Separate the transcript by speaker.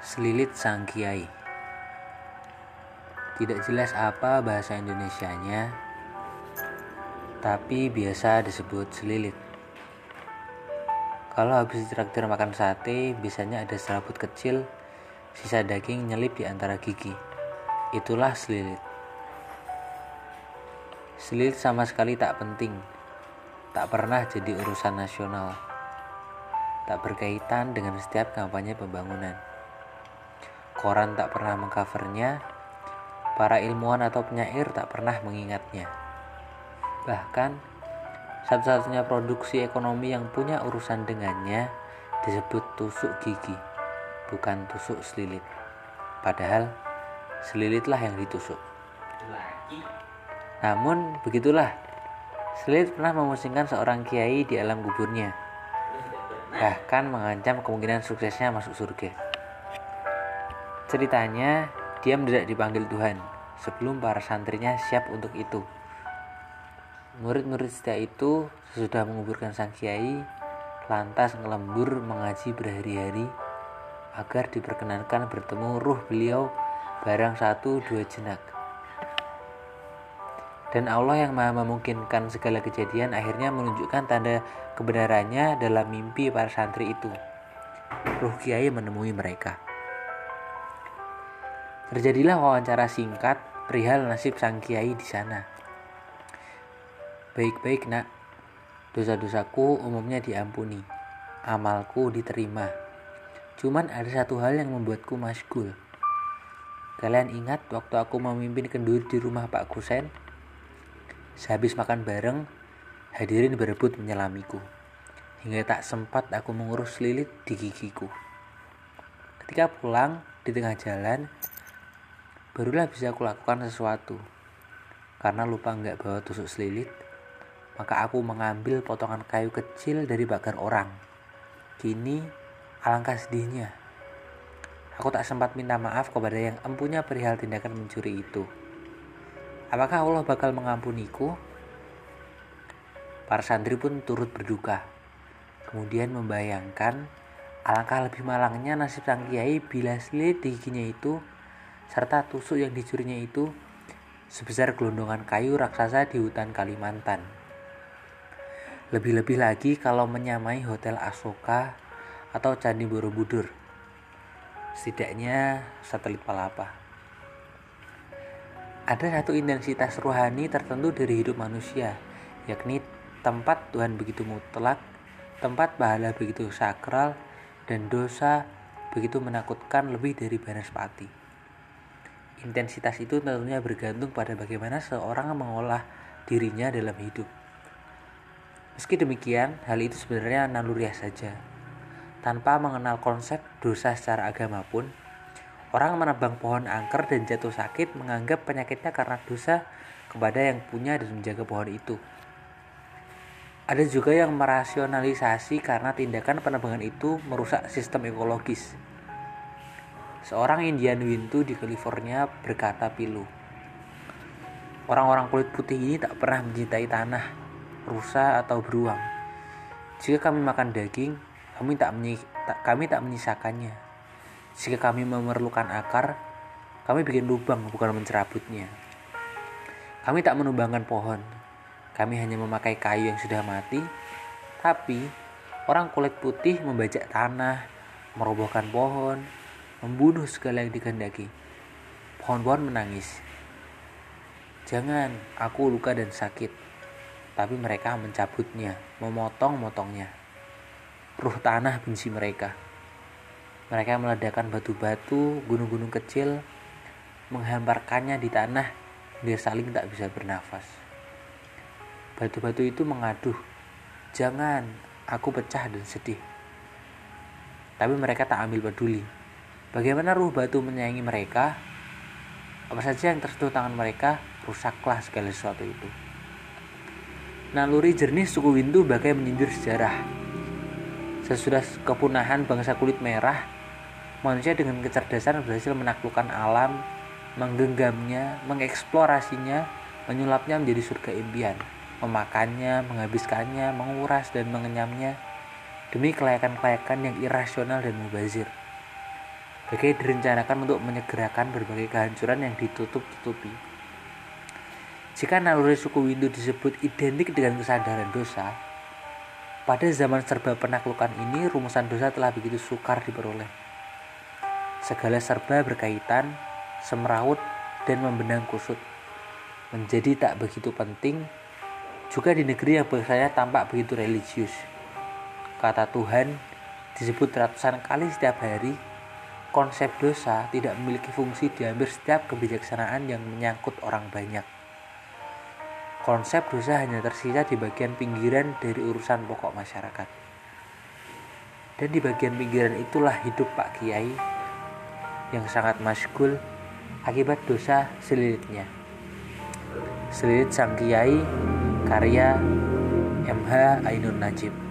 Speaker 1: Selilit Sang Kiai. Tidak jelas apa bahasa Indonesianya Tapi biasa disebut selilit. Kalau habis traktir makan sate Biasanya ada serabut kecil Sisa daging nyelip di antara gigi. Itulah selilit. Selilit sama sekali tak penting Tak pernah jadi urusan nasional tak berkaitan dengan setiap kampanye pembangunan. Koran tak pernah mengcovernya, para ilmuwan atau penyair tak pernah mengingatnya. Bahkan, satu-satunya produksi ekonomi yang punya urusan dengannya disebut tusuk gigi, bukan tusuk selilit. Padahal, selilitlah yang ditusuk. Namun, begitulah. Selilit pernah memusingkan seorang kiai di alam kuburnya bahkan mengancam kemungkinan suksesnya masuk surga. Ceritanya, dia mendadak dipanggil Tuhan sebelum para santrinya siap untuk itu. Murid-murid setia itu sesudah menguburkan sang kiai, lantas ngelembur mengaji berhari-hari agar diperkenankan bertemu ruh beliau barang satu dua jenak. Dan Allah yang maha memungkinkan segala kejadian akhirnya menunjukkan tanda kebenarannya dalam mimpi para santri itu. Ruh Kiai menemui mereka. Terjadilah wawancara singkat perihal nasib sang Kiai di sana. Baik-baik nak, dosa-dosaku umumnya diampuni, amalku diterima. Cuman ada satu hal yang membuatku masgul. Kalian ingat waktu aku memimpin kendur di rumah Pak Kusen? Sehabis makan bareng, hadirin berebut menyelamiku. Hingga tak sempat aku mengurus lilit di gigiku. Ketika pulang di tengah jalan, barulah bisa aku lakukan sesuatu. Karena lupa nggak bawa tusuk selilit, maka aku mengambil potongan kayu kecil dari bakar orang. Kini, alangkah sedihnya. Aku tak sempat minta maaf kepada yang empunya perihal tindakan mencuri itu. Apakah Allah bakal mengampuniku? Para santri pun turut berduka. Kemudian membayangkan alangkah lebih malangnya nasib sang kiai bila selit giginya itu serta tusuk yang dicurinya itu sebesar gelondongan kayu raksasa di hutan Kalimantan. Lebih-lebih lagi kalau menyamai Hotel Asoka atau Candi Borobudur. Setidaknya satelit palapa ada satu intensitas rohani tertentu dari hidup manusia, yakni tempat Tuhan begitu mutlak, tempat pahala begitu sakral, dan dosa begitu menakutkan lebih dari banaspati. Intensitas itu tentunya bergantung pada bagaimana seorang mengolah dirinya dalam hidup. Meski demikian, hal itu sebenarnya naluriah saja. Tanpa mengenal konsep dosa secara agama pun, Orang menebang pohon angker dan jatuh sakit menganggap penyakitnya karena dosa kepada yang punya dan menjaga pohon itu. Ada juga yang merasionalisasi karena tindakan penebangan itu merusak sistem ekologis. Seorang Indian Wintu di California berkata pilu. Orang-orang kulit putih ini tak pernah mencintai tanah, rusa atau beruang. Jika kami makan daging, kami tak, kami tak menyisakannya jika kami memerlukan akar, kami bikin lubang bukan mencerabutnya. Kami tak menumbangkan pohon. Kami hanya memakai kayu yang sudah mati. Tapi orang kulit putih membajak tanah, merobohkan pohon, membunuh segala yang dikehendaki. Pohon-pohon menangis. Jangan, aku luka dan sakit. Tapi mereka mencabutnya, memotong-motongnya. Ruh tanah benci mereka. Mereka meledakkan batu-batu, gunung-gunung kecil, menghamparkannya di tanah biar saling tak bisa bernafas. Batu-batu itu mengaduh, jangan, aku pecah dan sedih. Tapi mereka tak ambil peduli. Bagaimana ruh batu menyayangi mereka? Apa saja yang tersentuh tangan mereka, rusaklah segala sesuatu itu. Naluri jernih suku Windu bagai menyindir sejarah. Sesudah kepunahan bangsa kulit merah, manusia dengan kecerdasan berhasil menaklukkan alam, menggenggamnya, mengeksplorasinya, menyulapnya menjadi surga impian, memakannya, menghabiskannya, menguras dan mengenyamnya demi kelayakan-kelayakan yang irasional dan mubazir. Bagai direncanakan untuk menyegerakan berbagai kehancuran yang ditutup-tutupi. Jika naluri suku Windu disebut identik dengan kesadaran dosa, pada zaman serba penaklukan ini rumusan dosa telah begitu sukar diperoleh. Segala serba berkaitan, semeraut, dan membenang kusut. Menjadi tak begitu penting juga di negeri yang bahasanya tampak begitu religius. Kata Tuhan disebut ratusan kali setiap hari konsep dosa tidak memiliki fungsi di hampir setiap kebijaksanaan yang menyangkut orang banyak. Konsep dosa hanya tersisa di bagian pinggiran dari urusan pokok masyarakat. Dan di bagian pinggiran itulah hidup Pak Kiai yang sangat maskul akibat dosa selilitnya. Selilit Sang Kiai karya MH Ainun Najib